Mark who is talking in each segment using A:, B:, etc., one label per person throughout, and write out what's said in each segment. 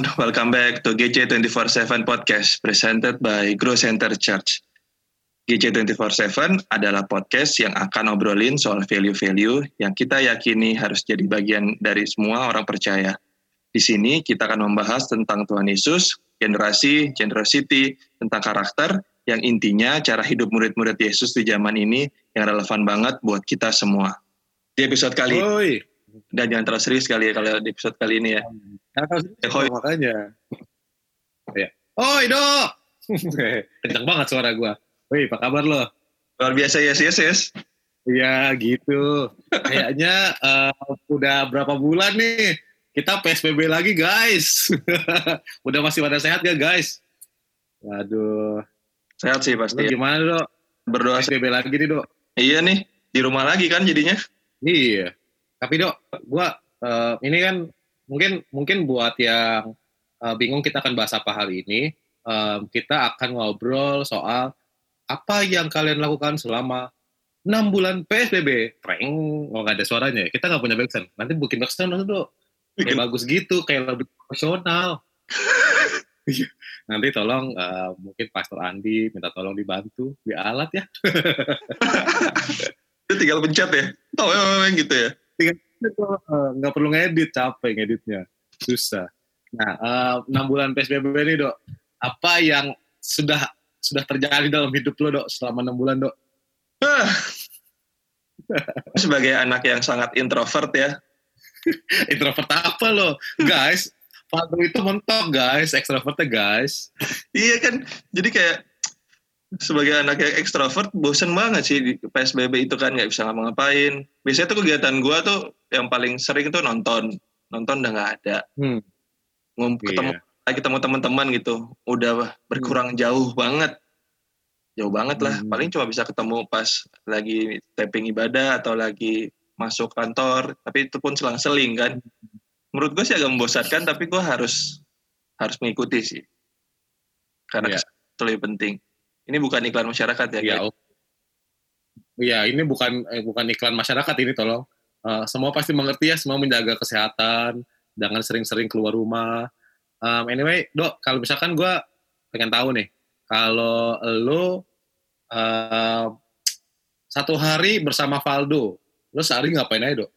A: everyone, welcome back to GC 24/7 podcast presented by Grow Center Church. GC 24/7 adalah podcast yang akan ngobrolin soal value-value yang kita yakini harus jadi bagian dari semua orang percaya. Di sini kita akan membahas tentang Tuhan Yesus, generasi, generosity, tentang karakter, yang intinya cara hidup murid-murid Yesus di zaman ini yang relevan banget buat kita semua. Di episode kali
B: Oi.
A: dan jangan terlalu serius kali ya kalau di episode kali ini ya.
B: Ya,
A: Hoi.
B: makanya. Ya. Oi, Do. Kenceng banget suara gua. Wih, apa kabar lo?
A: Luar biasa yes yes yes.
B: Iya, gitu. Kayaknya eh, udah berapa bulan nih kita PSBB lagi, guys. udah masih pada sehat ya, guys? Waduh.
A: Sehat sih
B: Lo
A: pasti. ya.
B: gimana, Do?
A: Berdoa.
B: PSBB lagi nih, Do.
A: Iya nih di rumah lagi kan jadinya.
B: Iya. Tapi dok, gua eh, ini kan mungkin mungkin buat yang eh, bingung kita akan bahas apa hari ini. eh, kita akan ngobrol soal apa yang kalian lakukan selama enam bulan PSBB. Preng, oh nggak ada suaranya. ya. Kita nggak punya backsound. Nanti bikin backsound nanti dok. Kayak bagus gitu, kayak lebih profesional. Iya. Nanti tolong eh, mungkin Pastor Andi minta tolong dibantu di alat ya.
A: Itu tinggal pencet ya. Oh emang gitu ya.
B: Eh, nggak perlu ngedit capek ngeditnya susah nah eh, enam bulan psbb ini dok apa yang sudah sudah terjadi dalam hidup lo dok selama enam bulan dok.
A: Sebagai anak yang sangat introvert ya.
B: introvert apa lo guys Faldo itu mentok guys extrovertnya guys
A: Iya kan. Jadi kayak sebagai anak yang ekstrovert bosen banget sih di PSBB itu kan nggak bisa ngapa-ngapain. Biasanya tuh kegiatan gua tuh yang paling sering tuh nonton. Nonton udah nggak ada.
B: hmm,
A: Ngum, ketemu
B: iya.
A: lagi ketemu teman-teman gitu. Udah berkurang jauh banget. Jauh banget lah.
B: Hmm.
A: Paling cuma bisa ketemu pas lagi taping ibadah atau lagi masuk kantor. Tapi itu pun selang-seling kan. Menurut gue sih agak membosankan, tapi gue harus harus mengikuti sih. Karena
B: Iya.
A: kesehatan itu lebih penting. Ini bukan iklan masyarakat ya,
B: Iya, oh. Iya, ini bukan eh, bukan iklan masyarakat ini tolong. Eh, semua pasti mengerti ya, semua menjaga kesehatan, jangan sering-sering keluar rumah. Um, anyway, dok, kalau misalkan gue pengen tahu nih, kalau lo eh, satu hari bersama Valdo, lo sehari ngapain aja dok?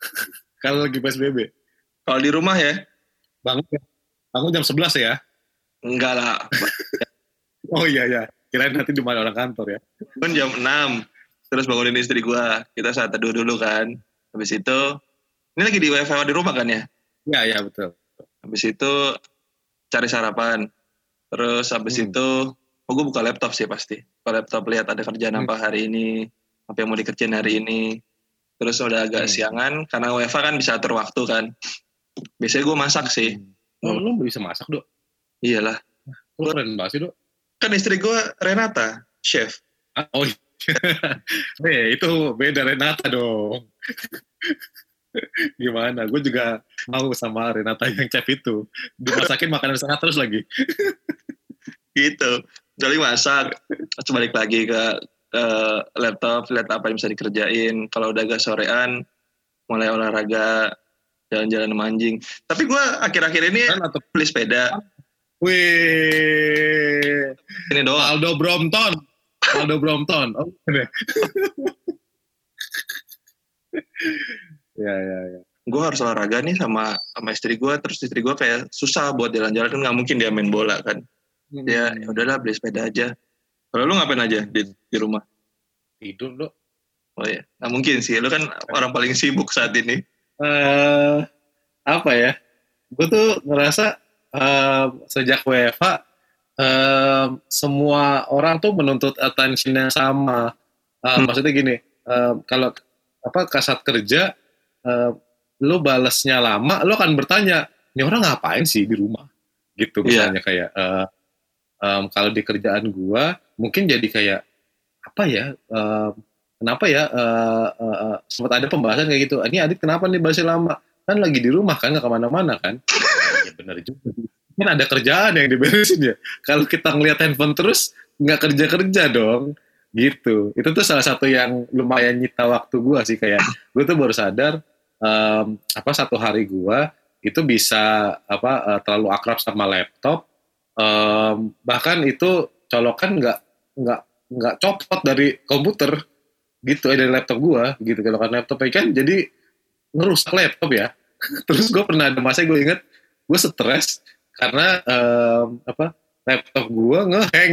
B: kalau lagi PSBB,
A: Kalau di rumah ya,
B: bangun bangun jam 11 ya?
A: enggak lah.
B: Oh iya ya, kirain nanti di mana orang kantor ya?
A: Kan jam 6. Terus bangunin istri gue. Kita saat teduh dulu kan. Habis itu, ini lagi di WFH di rumah kan ya?
B: Iya iya betul.
A: Habis itu cari sarapan. Terus habis
B: Hmm.
A: itu, oh gue buka laptop sih pasti. Buka laptop lihat ada kerjaan
B: Hmm.
A: apa hari ini, apa yang mau dikerjain hari ini. Terus udah agak
B: Hmm.
A: siangan, karena WFH kan bisa atur waktu kan. Biasanya gue masak sih.
B: Oh, lo bisa masak dok?
A: Iyalah.
B: Lo keren banget sih dok.
A: Kan istri gue Renata, chef.
B: Ah, oh iya. Eh, itu beda Renata dong. Gimana? Gue juga mau sama Renata yang chef itu. Dimasakin makanan sehat terus lagi.
A: gitu jadi masak terus balik lagi ke ke laptop lihat apa yang bisa dikerjain kalau udah agak sorean mulai olahraga jalan-jalan sama anjing tapi gue akhir-akhir ini
B: Kan
A: beli sepeda
B: Wih,
A: ini doang.
B: Aldo Brompton. Aldo Brompton. Oh, ya, ya, ya.
A: gue harus olahraga nih sama sama istri gue terus istri gue kayak susah buat jalan-jalan. Kan nggak mungkin dia main bola kan. Ya ya udahlah beli sepeda aja. Kalau lu ngapain aja di, di rumah?
B: Tidur, dok.
A: oh ya nggak mungkin sih. Lu kan orang paling sibuk saat ini.
B: Eh apa ya? Gue tuh ngerasa eh, sejak WFH eh, semua orang tuh menuntut attention yang sama. Eh,
A: Hmm.
B: Maksudnya gini, eh, kalau apa kasat kerja, eh, lu balesnya lama, lu akan bertanya, ini orang ngapain sih di rumah? Gitu
A: Iya.
B: misalnya kayak eh, em, kalau di kerjaan gua mungkin jadi kayak apa ya? em, kenapa ya eh, eh, eh, sempat ada pembahasan kayak gitu ini Adit kenapa nih bahasnya lama kan lagi di rumah kan nggak ke mana-mana kan benar juga. Kan ada kerjaan yang diberesin ya. Kalau kita ngeliat handphone terus nggak kerja kerja dong. Gitu. Itu tuh salah satu yang lumayan nyita waktu gua sih kayak gue tuh baru sadar em, apa satu hari gua itu bisa apa uh, terlalu akrab sama laptop. Um, bahkan itu colokan nggak nggak nggak copot dari komputer. Gitu eh, dari laptop gua gitu kalau kan laptop. Kan jadi ngerusak laptop ya. Terus gue pernah ada masa gue inget gue stres karena um, apa laptop gue ngeheng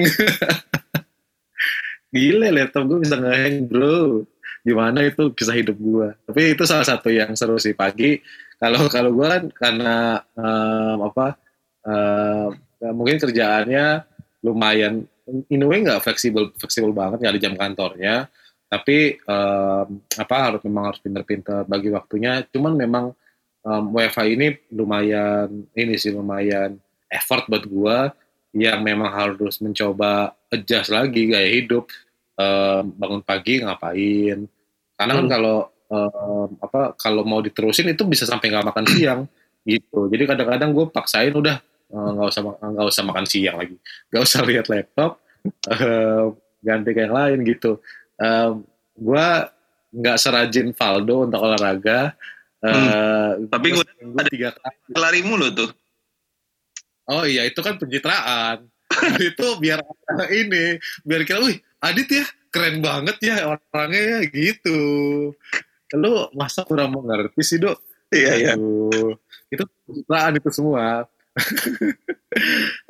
B: gile laptop gue bisa ngeheng bro. Gimana itu bisa hidup gue tapi itu salah satu yang seru sih. Pagi kalau kalau gue kan karena um, apa um, mungkin kerjaannya lumayan in a way nggak fleksibel fleksibel banget nggak ada jam kantornya. Tapi um, apa harus memang harus pinter-pinter bagi waktunya. Cuman memang um, wifi ini lumayan ini sih lumayan effort buat gua yang memang harus mencoba adjust lagi gaya hidup. Um, bangun pagi ngapain? Karena kan hmm. kalau um, apa kalau mau diterusin itu bisa sampai nggak makan siang gitu. Jadi kadang-kadang gue paksain udah eh, nggak uh, usah nggak usah makan siang lagi. Nggak usah lihat laptop uh, ganti ke yang lain gitu. Um, gue nggak serajin Valdo untuk olahraga
A: Hmm. Tapi gue ada tiga kali. Lari mulu tuh.
B: Oh iya, itu kan pencitraan. itu biar ini, biar kita, wih, Adit ya, keren banget ya orangnya ya, gitu. Lu masa kurang mengerti sih, Dok?
A: Iya, iya.
B: Itu pencitraan itu semua.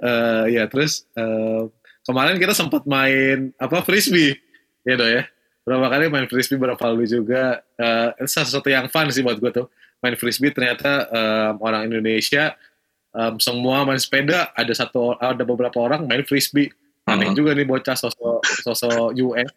B: uh, ya, terus uh, kemarin kita sempat main apa frisbee, ya Dok ya? Berapa kali main frisbee berapa lalu juga. Uh, salah satu yang fun sih buat gue tuh. Main frisbee ternyata um, orang Indonesia um, semua main sepeda. Ada satu ada beberapa orang main frisbee. Aneh uh -huh. juga nih bocah sosok sosok US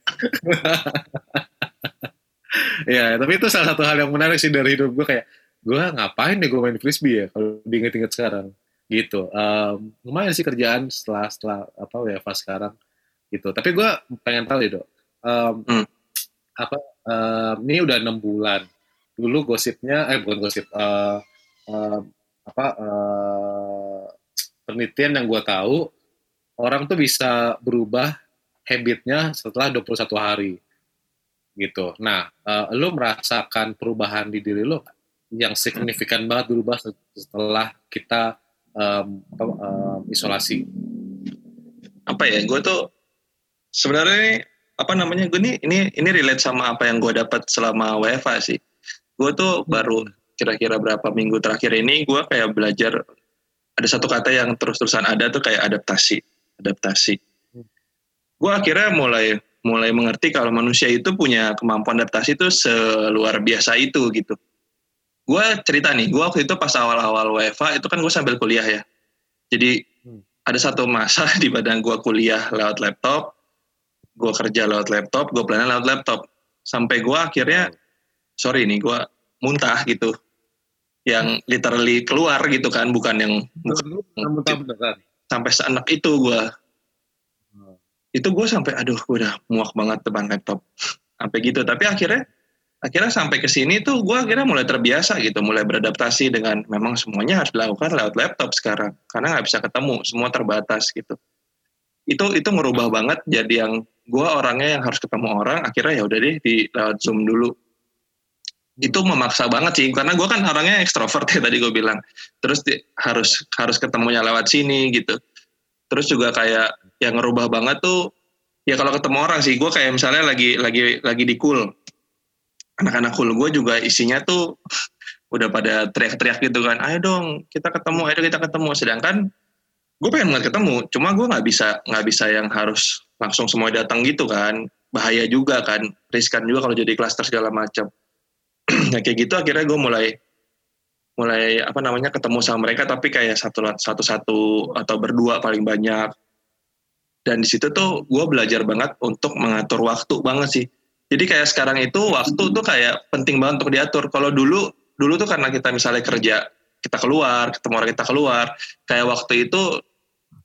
B: ya tapi itu salah satu hal yang menarik sih dari hidup gue kayak gue ngapain deh gue main frisbee ya kalau diinget-inget sekarang? Gitu. Um, lumayan sih kerjaan setelah setelah apa ya pas sekarang. Gitu. Tapi gue pengen tahu ya dok. Um, hmm apa uh, ini udah enam bulan dulu gosipnya eh bukan gosip uh, uh, apa uh, penelitian yang gue tahu orang tuh bisa berubah habitnya setelah 21 hari gitu. Nah, uh, lo merasakan perubahan di diri lo yang signifikan banget berubah setelah kita um, um, isolasi?
A: Apa ya? Gue tuh sebenarnya apa namanya gue nih ini ini relate sama apa yang gue dapat selama WFA sih gue tuh hmm. baru kira-kira berapa minggu terakhir ini gue kayak belajar ada satu kata yang terus-terusan ada tuh kayak adaptasi adaptasi hmm. gue akhirnya mulai mulai mengerti kalau manusia itu punya kemampuan adaptasi itu seluar biasa itu gitu gue cerita nih gue waktu itu pas awal-awal WFA itu kan gue sambil kuliah ya jadi hmm. ada satu masa di badan gue kuliah lewat laptop gue kerja lewat laptop gue pelayanan lewat laptop. Sampai gue akhirnya sorry nih gue muntah gitu. Yang literally keluar gitu kan bukan yang bukan, sampai seenak itu gue hmm. itu gue sampai aduh gue udah muak banget depan laptop. Sampai gitu tapi akhirnya akhirnya sampai ke sini tuh gue akhirnya mulai terbiasa gitu mulai beradaptasi dengan memang semuanya harus dilakukan lewat laptop sekarang karena nggak bisa ketemu semua terbatas gitu itu itu merubah banget jadi yang gue orangnya yang harus ketemu orang akhirnya ya udah deh di lewat zoom dulu. Itu memaksa banget sih karena gue kan orangnya ekstrovert ya tadi gue bilang. Terus di, harus harus ketemunya lewat sini gitu. Terus juga kayak yang ngerubah banget tuh ya kalau ketemu orang sih gue kayak misalnya lagi lagi lagi di cool. Anak-anak cool gue juga isinya tuh udah pada teriak-teriak gitu kan ayo dong kita ketemu ayo kita ketemu. Sedangkan gue pengen banget ketemu cuma gue nggak bisa nggak bisa yang harus langsung semua datang gitu kan. Bahaya juga kan riskan juga kalau jadi klaster segala macam. Nah kayak gitu akhirnya gue mulai mulai apa namanya ketemu sama mereka tapi kayak satu satu satu atau berdua paling banyak. Dan di situ tuh gue belajar banget untuk mengatur waktu banget sih. Jadi kayak sekarang itu waktu tuh kayak penting banget untuk diatur. Kalau dulu dulu tuh karena kita misalnya kerja kita keluar ketemu orang kita keluar kayak waktu itu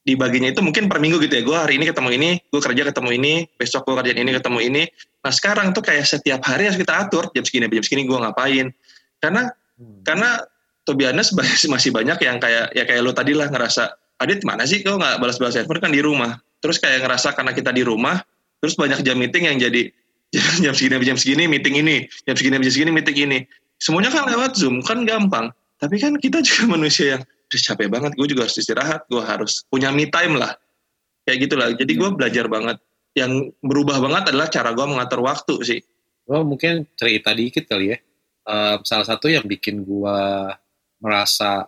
A: dibaginya itu mungkin per minggu gitu ya. Gue hari ini ketemu ini, gue kerja ketemu ini, besok gue kerjaan ini ketemu ini. Nah sekarang tuh kayak setiap hari harus kita atur jam segini, jam segini gue ngapain. Karena hmm. karena to be honest, masih banyak yang kayak ya kayak lo tadi lah ngerasa, Adit mana sih kau nggak balas-balas handphone kan di rumah. Terus kayak ngerasa karena kita di rumah, terus banyak jam meeting yang jadi jam segini jam segini meeting ini, jam segini jam segini meeting ini. Semuanya kan lewat Zoom kan gampang. Tapi kan kita juga manusia yang capek banget, gue juga harus istirahat, gue harus punya me time lah. Kayak gitulah. Jadi gue belajar banget. Yang berubah banget adalah cara gue mengatur waktu sih.
B: Gue mungkin cerita dikit kali ya. Uh, salah satu yang bikin gue merasa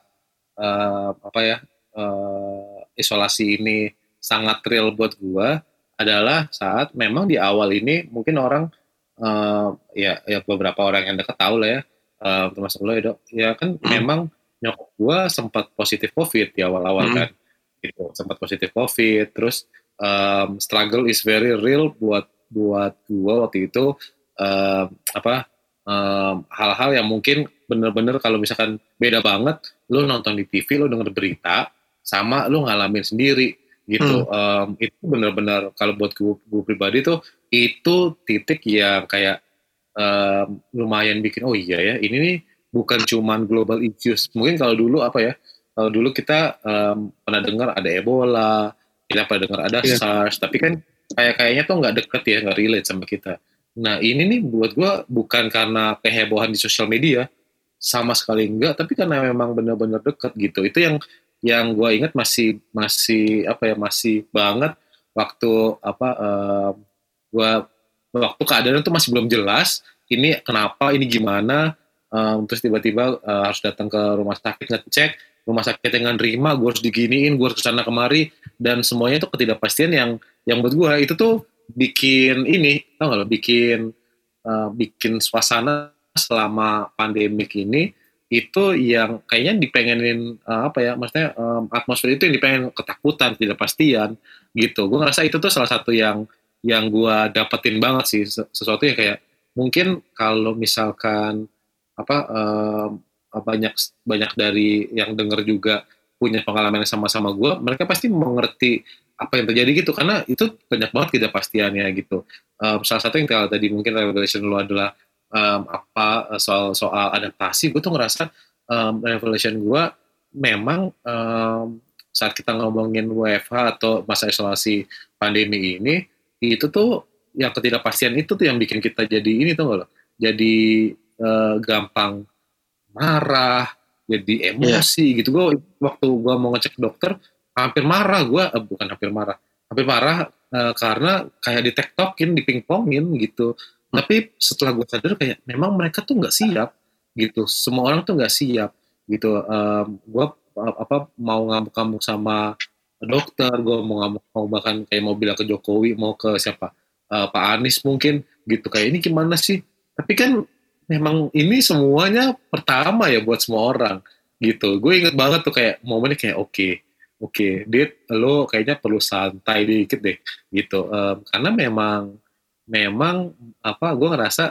B: uh, apa ya uh, isolasi ini sangat real buat gue adalah saat memang di awal ini mungkin orang uh, ya ya beberapa orang yang dekat tahu lah ya uh, termasuk lo ya dok ya kan hmm. memang nyokap gue sempat positif covid di awal-awal hmm. kan gitu sempat positif covid terus um, struggle is very real buat buat gue waktu itu um, apa hal-hal um, yang mungkin bener-bener kalau misalkan beda banget lo nonton di TV lo denger berita sama lo ngalamin sendiri gitu hmm. um, itu bener-bener kalau buat gue, gue pribadi tuh itu titik yang kayak um, lumayan bikin oh iya ya ini nih bukan cuman global issues. Mungkin kalau dulu apa ya? Kalau dulu kita um, pernah dengar ada Ebola, kita pernah dengar ada yeah. SARS, tapi kan kayak kayaknya tuh nggak deket ya, nggak relate sama kita. Nah ini nih buat gue bukan karena kehebohan di sosial media, sama sekali enggak, tapi karena memang benar-benar deket gitu. Itu yang yang gue ingat masih masih apa ya masih banget waktu apa uh, gue waktu keadaan itu masih belum jelas ini kenapa ini gimana um, terus tiba-tiba uh, harus datang ke rumah sakit ngecek rumah sakit yang nerima gue harus diginiin gue harus ke sana kemari dan semuanya itu ketidakpastian yang yang buat gue itu tuh bikin ini tau gak lo? Bikin uh, bikin suasana selama pandemik ini itu yang kayaknya dipengenin uh, apa ya maksudnya um, atmosfer itu yang dipengen ketakutan ketidakpastian gitu. Gue ngerasa itu tuh salah satu yang yang gue dapetin banget sih sesuatu yang kayak mungkin kalau misalkan apa uh, banyak banyak dari yang dengar juga punya pengalaman yang sama-sama gue, mereka pasti mengerti apa yang terjadi gitu. Karena itu banyak banget ketidakpastiannya gitu. Um, salah satu yang tadi mungkin revelation lu adalah um, apa soal soal adaptasi, gue tuh ngerasa um, revelation gue memang um, saat kita ngomongin WFH atau masa isolasi pandemi ini itu tuh yang ketidakpastian itu tuh yang bikin kita jadi ini tuh loh jadi uh, gampang marah, jadi emosi yeah. gitu. Gue waktu gue mau ngecek dokter hampir marah gue, uh, bukan hampir marah, hampir marah uh, karena kayak ditektokin, dipingpongin gitu. Hmm. Tapi setelah gue sadar kayak memang mereka tuh nggak siap gitu. Semua orang tuh nggak siap gitu. Um, gue apa mau ngamuk-ngamuk sama dokter, gue mau ngamuk mau bahkan kayak mau bilang ke Jokowi, mau ke siapa uh, Pak Anies mungkin gitu kayak ini gimana sih? Tapi kan memang ini semuanya pertama ya buat semua orang gitu. Gue inget banget tuh kayak momennya kayak oke, okay, oke, okay, Dit, lo kayaknya perlu santai dikit deh gitu. Um, karena memang memang apa gue ngerasa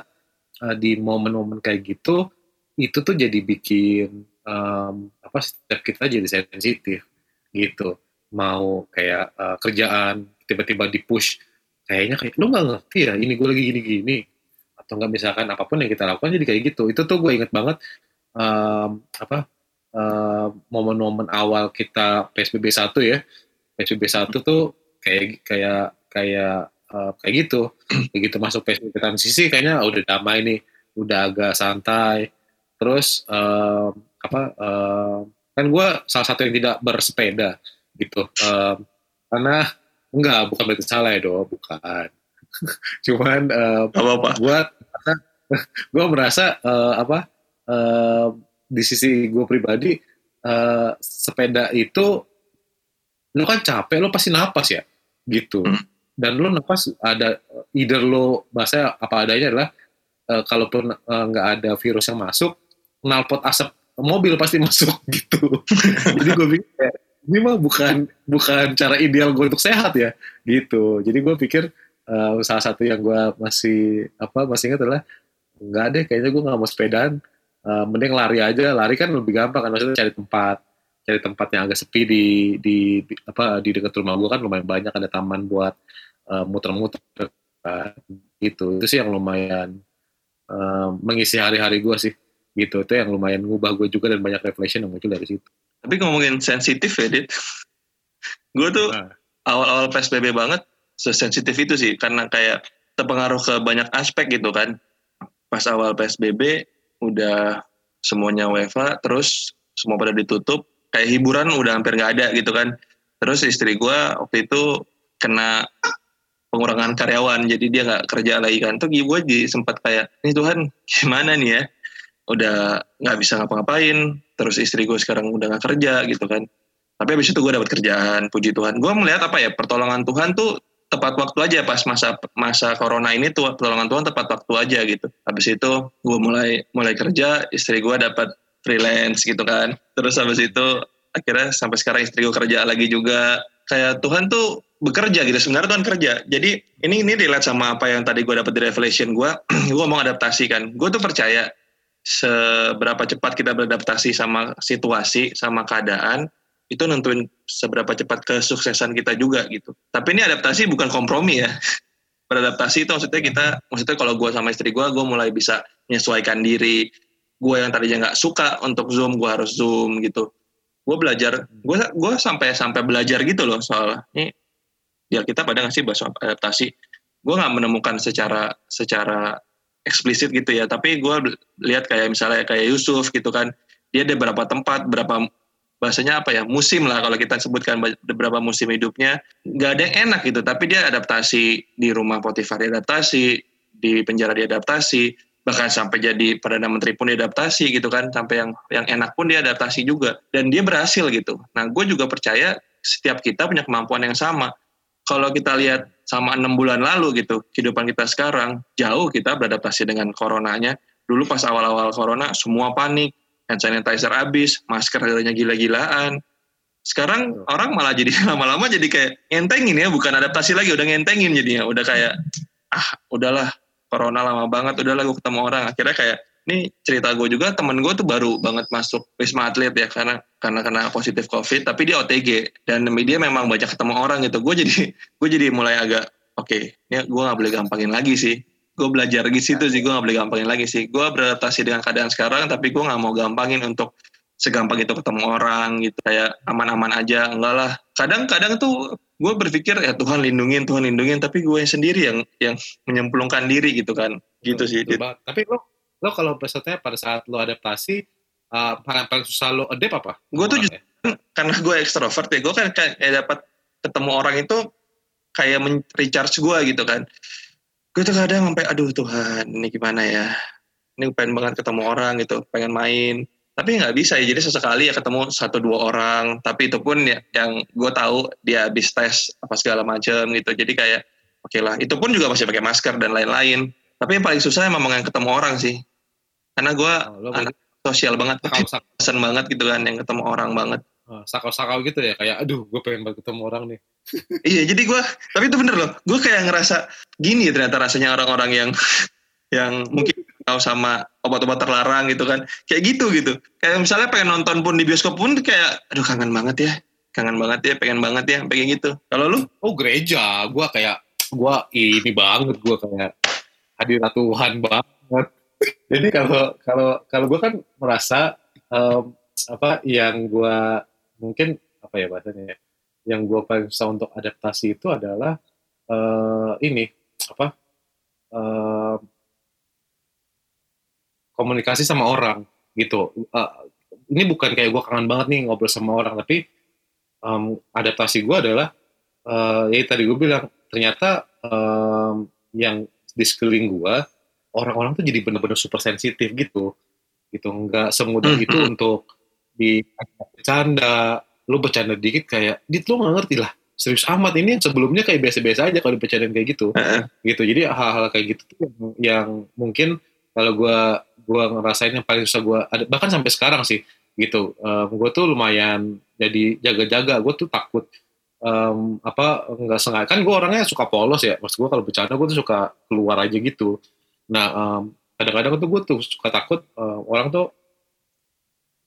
B: uh, di momen-momen kayak gitu itu tuh jadi bikin um, apa setiap kita jadi sensitif gitu. Mau kayak uh, kerjaan tiba-tiba di push kayaknya kayak lo nggak ngerti ya ini gue lagi gini-gini atau nggak misalkan apa pun yang kita lakukan jadi kayak gitu. Itu tuh gue inget banget um, apa momen-momen awal kita PSBB satu ya. PSBB satu tuh kayak kayak kayak uh, kayak gitu. Begitu masuk PSBB transisi kayaknya udah damai nih udah agak santai. Terus um, apa um, kan gue salah satu yang tidak bersepeda gitu. Um, karena enggak bukan berarti salah ya do bukan cuman uh, apa apa gue gue merasa uh, apa uh, di sisi gue pribadi uh, sepeda itu lo kan capek lo pasti napas ya gitu. Hmm. dan lo napas ada either lo bahasa apa adanya adalah uh, kalaupun nggak uh, ada virus yang masuk nalpot asap mobil pasti masuk gitu. Jadi gue pikir ini mah bukan bukan cara ideal gue untuk sehat ya gitu. Jadi gue pikir uh, salah satu yang gue masih apa masih ingat adalah enggak deh kayaknya gue nggak mau sepedaan. Uh, mending lari aja. Lari kan lebih gampang kan maksudnya cari tempat cari tempat yang agak sepi di di, di apa di dekat rumah gue kan lumayan banyak ada taman buat uh, muter-muter uh, gitu. Itu sih yang lumayan uh, mengisi hari-hari gue sih gitu. Itu yang lumayan ngubah gue juga dan banyak reflection yang muncul dari situ.
A: Tapi ngomongin sensitif ya dit. Gue tuh nah. awal-awal psbb banget sesensitif itu sih karena kayak terpengaruh ke banyak aspek gitu kan. Pas awal PSBB udah semuanya WFA terus semua pada ditutup. Kayak hiburan udah hampir nggak ada gitu kan. Terus istri gue waktu itu kena pengurangan karyawan jadi dia nggak kerja lagi kan. Tuh gue jadi sempat kayak ini Tuhan gimana nih ya? Udah nggak bisa ngapa-ngapain terus istri gue sekarang udah nggak kerja gitu kan. Tapi habis itu gue dapat kerjaan puji Tuhan. Gue melihat apa ya pertolongan Tuhan tuh tepat waktu aja pas masa masa corona ini tuh pertolongan Tuhan tepat waktu aja gitu. Habis itu gue mulai mulai kerja istri gue dapat freelance gitu kan. Terus habis itu akhirnya sampai sekarang istri gue kerja lagi juga. Kayak Tuhan tuh bekerja gitu sebenarnya Tuhan kerja. Jadi ini ini relate sama apa yang tadi gue dapat di revelation gue gue mau adaptasi kan. Gue tuh percaya seberapa cepat kita beradaptasi sama situasi sama keadaan itu nentuin seberapa cepat kesuksesan kita juga gitu. Tapi ini adaptasi bukan kompromi ya. Beradaptasi itu maksudnya kita maksudnya kalau gue sama istri gue gue mulai bisa menyesuaikan diri. Gue yang tadinya nggak suka untuk zoom gue harus zoom gitu. Gue belajar gue gue sampai sampai belajar gitu loh soal ini. Ya kita pada nggak sih bahas adaptasi? Gue nggak menemukan secara secara eksplisit gitu ya. Tapi gue lihat kayak misalnya kayak Yusuf gitu kan. Dia ada berapa tempat berapa bahasanya apa ya musim lah kalau kita sebutkan beberapa musim hidupnya nggak ada yang enak gitu. Tapi dia adaptasi di rumah Potifar adaptasi di penjara dia adaptasi bahkan sampai jadi perdana menteri pun dia adaptasi gitu kan. Sampai yang yang enak pun dia adaptasi juga. Dan dia berhasil gitu. Nah gue juga percaya setiap kita punya kemampuan yang sama. Kalau kita lihat sama enam bulan lalu gitu kehidupan kita sekarang jauh kita beradaptasi dengan coronanya. Dulu pas awal-awal corona semua panik hand sanitizer habis masker harganya gila-gilaan. Sekarang Betul. orang malah jadi lama-lama jadi kayak ngentengin ya bukan adaptasi lagi udah ngentengin jadinya. Udah kayak ah udahlah corona lama banget udahlah gue ketemu orang. Akhirnya kayak ini cerita gue juga temen gue tuh baru banget masuk wisma atlet ya karena karena kena positif covid tapi dia OTG dan dia memang banyak ketemu orang gitu. Gue jadi gue jadi mulai agak oke okay, ini gue nggak boleh gampangin lagi sih gue belajar di situ sih gue nggak boleh gampangin lagi sih. Gue beradaptasi dengan keadaan sekarang tapi gue nggak mau gampangin untuk segampang itu ketemu orang gitu kayak aman-aman aja. Enggak lah. Kadang-kadang tuh gue berpikir ya Tuhan lindungin Tuhan lindungin. Tapi gue sendiri yang yang menyemplungkan diri gitu kan. Gitu sih
B: tapi lo lo kalau pesertanya pada saat lo adaptasi uh, paling paling susah lo adapt apa?
A: Gue tuh justru ya? karena gue ekstrovert ya, gue kan kayak dapat ketemu orang itu kayak recharge gue gitu kan. Gue tuh kadang sampai aduh Tuhan ini gimana ya? Ini pengen banget ketemu orang gitu, pengen main. Tapi nggak bisa ya, jadi sesekali ya ketemu satu dua orang. Tapi itu pun ya yang gue tahu dia habis tes apa segala macam gitu. Jadi kayak oke okay lah. Itu pun juga masih pakai masker dan lain-lain. Tapi yang paling susah emang yang ketemu orang sih karena gue oh, anak sosial banget pesan banget gitu kan yang ketemu orang banget
B: oh, sakau-sakau gitu ya kayak aduh gue pengen banget ketemu orang nih
A: iya jadi gue tapi itu bener loh. Gue kayak ngerasa gini ya ternyata rasanya orang-orang yang yang mungkin tahu sama obat-obat terlarang gitu kan. Kayak gitu gitu. Kayak misalnya pengen nonton pun di bioskop pun kayak aduh kangen banget ya. Kangen banget ya pengen banget ya. Pengen gitu. Kalau lu?
B: Oh gereja. Gue kayak gue ini banget. Gue kayak hadirat Tuhan banget. Jadi kalau kalau kalau gue kan merasa um, apa yang gue mungkin apa ya bahasanya ya, yang gue paling susah untuk adaptasi itu adalah uh, ini apa uh, komunikasi sama orang gitu. Uh, ini bukan kayak gue kangen banget nih ngobrol sama orang, tapi um, adaptasi gue adalah uh, ya tadi gue bilang ternyata um, yang di sekeliling gue orang-orang tuh jadi bener-bener super sensitif gitu gitu nggak semudah mm -hmm. itu untuk di bercanda lu bercanda dikit kayak dit lu nggak ngerti lah. Serius amat ini yang sebelumnya kayak biasa-biasa aja kalau bercanda kayak gitu. Uh -huh. gitu. Jadi hal-hal kayak gitu tuh yang, yang mungkin kalau gue gua ngerasain yang paling susah gue ada bahkan sampai sekarang sih gitu. Um, gue tuh lumayan jadi jaga-jaga. Gue tuh takut um, apa nggak sengaja. Kan gue orangnya suka polos ya. Maksud gue kalau bercanda gue tuh suka keluar aja gitu. Nah, um, kadang-kadang tuh gue tuh suka takut uh, orang tuh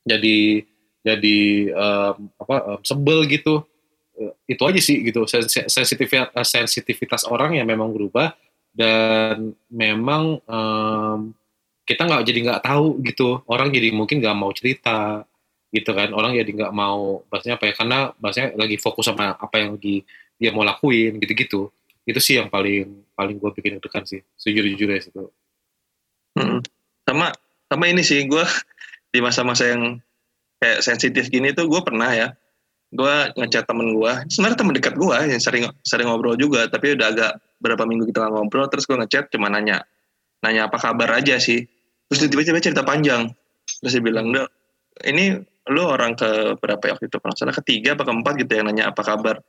B: jadi jadi um, apa um, sebel gitu. Uh, itu aja sih gitu. Sensitivitas sensitivitas orang yang memang berubah dan memang um, kita nggak jadi nggak tahu gitu. Orang jadi mungkin nggak mau cerita gitu kan. Orang jadi nggak mau bahasanya apa ya karena bahasanya lagi fokus sama apa yang lagi dia mau lakuin gitu-gitu itu sih yang paling paling gue bikin deg-degan sih sejujur-jujurnya itu
A: hmm. sama sama ini sih gue di masa-masa yang kayak sensitif gini tuh gue pernah ya. Gue ngechat temen gue sebenarnya temen dekat gue yang sering sering ngobrol juga tapi udah agak berapa minggu kita nggak ngobrol terus gue ngechat cuma nanya nanya apa kabar aja sih. Terus tiba-tiba cerita panjang. Terus dia bilang dok ini lu orang ke berapa ya waktu itu? Kalau ketiga apa keempat gitu yang nanya apa kabar.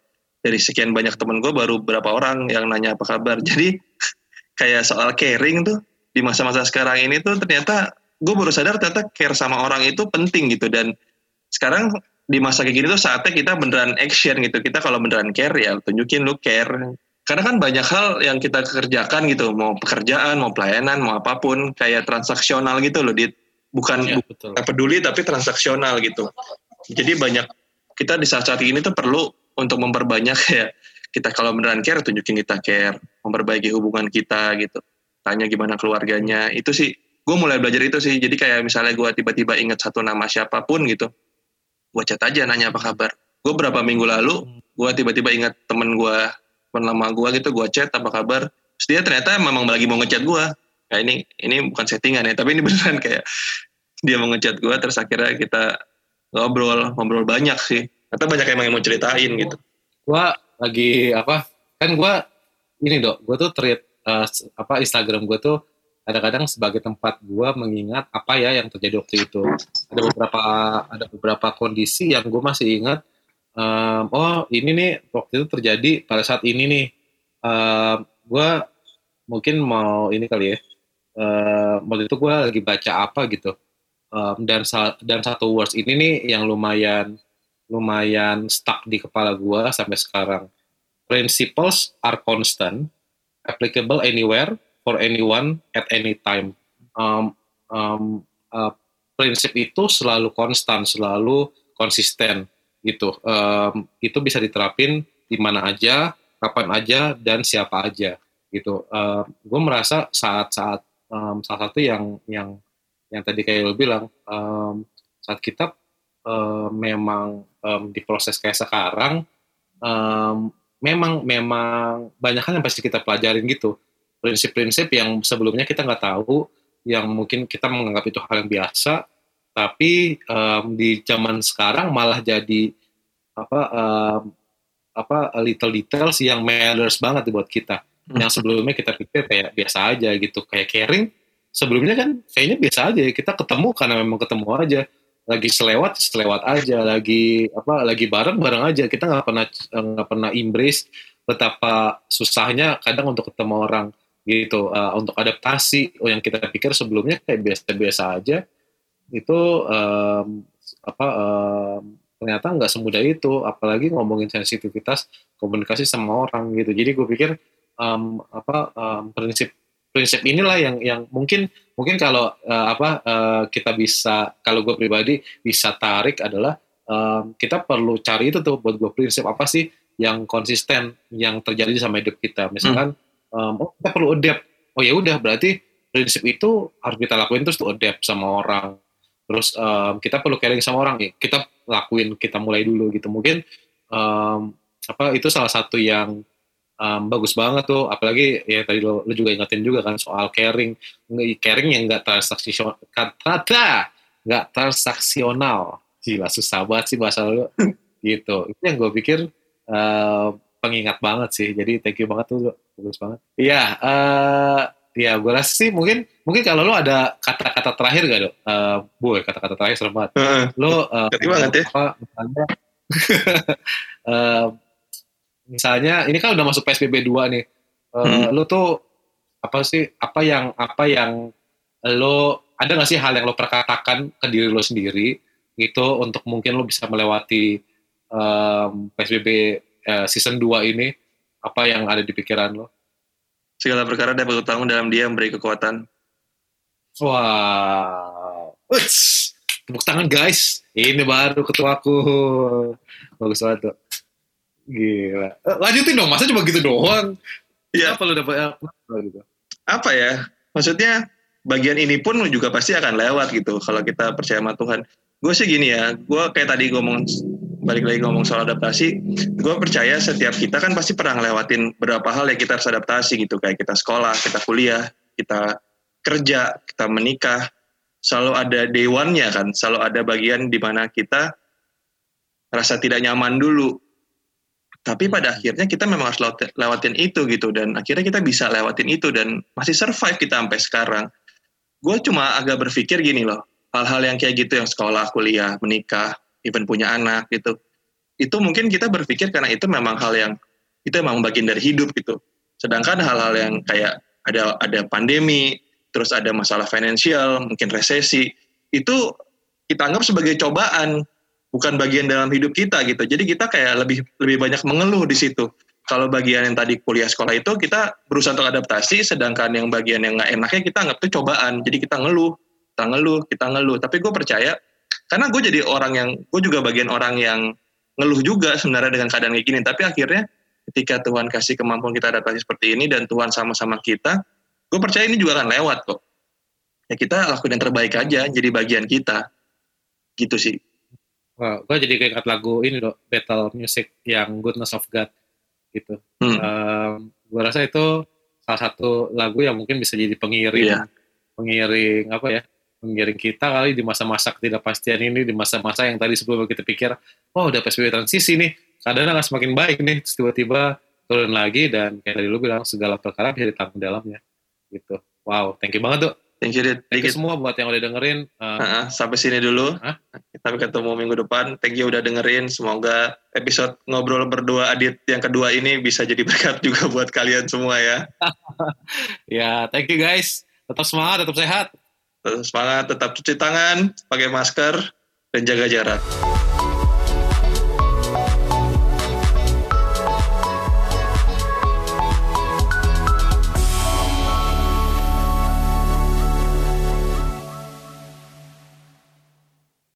A: Dari sekian banyak temen gue baru berapa orang yang nanya apa kabar. Jadi kayak soal caring tuh di masa-masa sekarang ini tuh ternyata gue baru sadar ternyata care sama orang itu penting gitu. Dan sekarang di masa kayak gini tuh saatnya kita beneran action gitu. Kita kalau beneran care ya tunjukin lu care. Karena kan banyak hal yang kita kerjakan gitu. Mau pekerjaan mau pelayanan mau apa pun. Kayak transaksional gitu loh di bukan ya, betul. peduli tapi transaksional gitu. Jadi banyak kita di saat-saat ini tuh perlu untuk memperbanyak ya kita kalau beneran care tunjukin kita care. Memperbaiki hubungan kita gitu. Tanya gimana keluarganya. Itu sih gue mulai belajar itu sih. Jadi kayak misalnya gue tiba-tiba ingat satu nama siapa pun gitu gue chat aja nanya apa kabar. Gue berapa minggu lalu gue tiba-tiba ingat temen gue temen lama gue gitu gue chat apa kabar. Terus dia ternyata memang lagi mau ngechat gue kayak ini ini bukan settingan ya tapi ini beneran kayak dia mau ngechat gue terus akhirnya kita ngobrol ngobrol banyak sih. Atau banyak emang yang mau ceritain gitu.
B: Gue lagi apa kan gue ini dok gue tuh treat uh, apa Instagram gue tuh kadang-kadang sebagai tempat gue mengingat apa ya yang terjadi waktu itu. Ada beberapa ada beberapa kondisi yang gue masih ingat um, oh ini nih waktu itu terjadi pada saat ini nih. Um, gue mungkin mau ini kali ya uh, waktu itu gue lagi baca apa gitu. Um, dan dan satu words ini nih yang lumayan lumayan stuck di kepala gue sampai sekarang. Principles are constant applicable anywhere for anyone at any time. Um, um, uh, prinsip itu selalu konstan, selalu konsisten gitu. Um, itu bisa diterapin di mana aja, kapan aja, dan siapa aja gitu. Um, gue merasa saat-saat um, salah satu yang yang yang tadi kayak lo bilang um, saat kita um, memang um, di proses kayak sekarang um, memang memang banyak hal yang pasti kita pelajarin gitu prinsip-prinsip yang sebelumnya kita nggak tahu, yang mungkin kita menganggap itu hal yang biasa, tapi um, di zaman sekarang malah jadi apa um, apa little details yang matters banget buat kita. Hmm. Yang sebelumnya kita pikir kayak biasa aja gitu, kayak caring. Sebelumnya kan kayaknya biasa aja, kita ketemu karena memang ketemu aja lagi selewat selewat aja lagi apa lagi bareng bareng aja kita nggak pernah nggak pernah embrace betapa susahnya kadang untuk ketemu orang gitu. Uh, untuk adaptasi oh yang kita pikir sebelumnya kayak biasa-biasa aja itu um, apa um, ternyata nggak semudah itu. Apalagi ngomongin sensitivitas komunikasi sama orang gitu. Jadi gue pikir um, apa um, prinsip prinsip inilah yang yang mungkin mungkin kalau uh, apa uh, kita bisa kalau gue pribadi bisa tarik adalah um, kita perlu cari itu tuh buat gue prinsip apa sih yang konsisten yang terjadi sama hidup kita. Misalkan hmm um, oh kita perlu adapt. Oh ya udah berarti prinsip itu harus kita lakuin terus tuh adapt sama orang. Terus um, kita perlu caring sama orang. Ya kita lakuin kita mulai dulu gitu. Mungkin um, apa itu salah satu yang um, bagus banget tuh. Apalagi ya tadi lo, lo juga ingetin juga kan soal caring. Caring yang enggak transaksional kata nggak transaksional. Gila susah banget sih bahasa lo. Gitu. Itu yang gue pikir uh, pengingat banget sih jadi thank you banget tuh bagus banget. Iya, uh, ya gue rasa sih mungkin mungkin kalau lo ada kata-kata terakhir gak dok? Uh, boy kata-kata terakhir serem banget. Uh, lo uh, banget ya. Apa, misalnya, uh, misalnya ini kan udah masuk PSBB 2 nih. Uh, hmm. Lo tuh apa sih apa yang apa yang lo ada gak sih hal yang lo perkatakan ke diri lo sendiri gitu untuk mungkin lo bisa melewati um, PSBB uh, season 2 ini apa yang ada di pikiran lo?
A: Segala perkara dapat bertanggung dalam dia yang beri kekuatan.
B: Wow. Uts. Tepuk tangan guys. Ini baru ketuaku. Bagus banget tuh. Gila. Eh, lanjutin dong, masa cuma gitu doang?
A: Iya. Apa lo dapat apa gitu? Apa ya? Maksudnya bagian ini pun juga pasti akan lewat gitu kalau kita percaya sama Tuhan. Gue sih gini ya, gue kayak tadi ngomong balik lagi ngomong soal adaptasi, gue percaya setiap kita kan pasti pernah ngelewatin beberapa hal yang kita harus adaptasi gitu, kayak kita sekolah, kita kuliah, kita kerja, kita menikah, selalu ada day one-nya kan, selalu ada bagian di mana kita rasa tidak nyaman dulu. Tapi pada akhirnya kita memang harus lewatin itu gitu dan akhirnya kita bisa lewatin itu dan masih survive kita sampai sekarang. Gue cuma agak berpikir gini loh, hal-hal yang kayak gitu yang sekolah, kuliah, menikah, even punya anak gitu. Itu mungkin kita berpikir karena itu memang hal yang itu memang bagian dari hidup gitu. Sedangkan hal-hal yang kayak ada ada pandemi, terus ada masalah finansial, mungkin resesi, itu kita anggap sebagai cobaan, bukan bagian dalam hidup kita gitu. Jadi kita kayak lebih lebih banyak mengeluh di situ. Kalau bagian yang tadi kuliah sekolah itu kita berusaha untuk adaptasi, sedangkan yang bagian yang nggak enaknya kita anggap itu cobaan. Jadi kita ngeluh, kita ngeluh, kita ngeluh. Tapi gue percaya, karena gue jadi orang yang, gue juga bagian orang yang ngeluh juga sebenarnya dengan keadaan kayak gini. Tapi akhirnya ketika Tuhan kasih kemampuan kita adaptasi seperti ini dan Tuhan sama-sama kita, gue percaya ini juga akan lewat kok ya kita lakuin yang terbaik aja jadi bagian kita gitu sih
B: Wah, gue jadi kayak lagu ini loh battle music yang Goodness of God gitu hmm. um, gue rasa itu salah satu lagu yang mungkin bisa jadi pengiring yeah. pengiring apa ya pengiring kita kali di masa-masa ketidakpastian ini di masa-masa yang tadi sebelum kita pikir oh udah PSBB transisi nih keadaan akan semakin baik nih tiba-tiba turun lagi dan kayak tadi lu bilang segala perkara bisa ditanggung dalamnya gitu. Wow, thank you banget tuh.
A: Thank you, Dit.
B: Thank you semua buat yang udah dengerin.
A: Uh, uh, sampai sini dulu. Huh? Sampai ketemu minggu depan. Thank you udah dengerin. Semoga episode ngobrol berdua Adit yang kedua ini bisa jadi berkat juga buat kalian semua ya.
B: ya, thank you guys. Tetap semangat, tetap sehat.
A: Semangat, tetap cuci tangan, pakai masker, dan jaga jarak.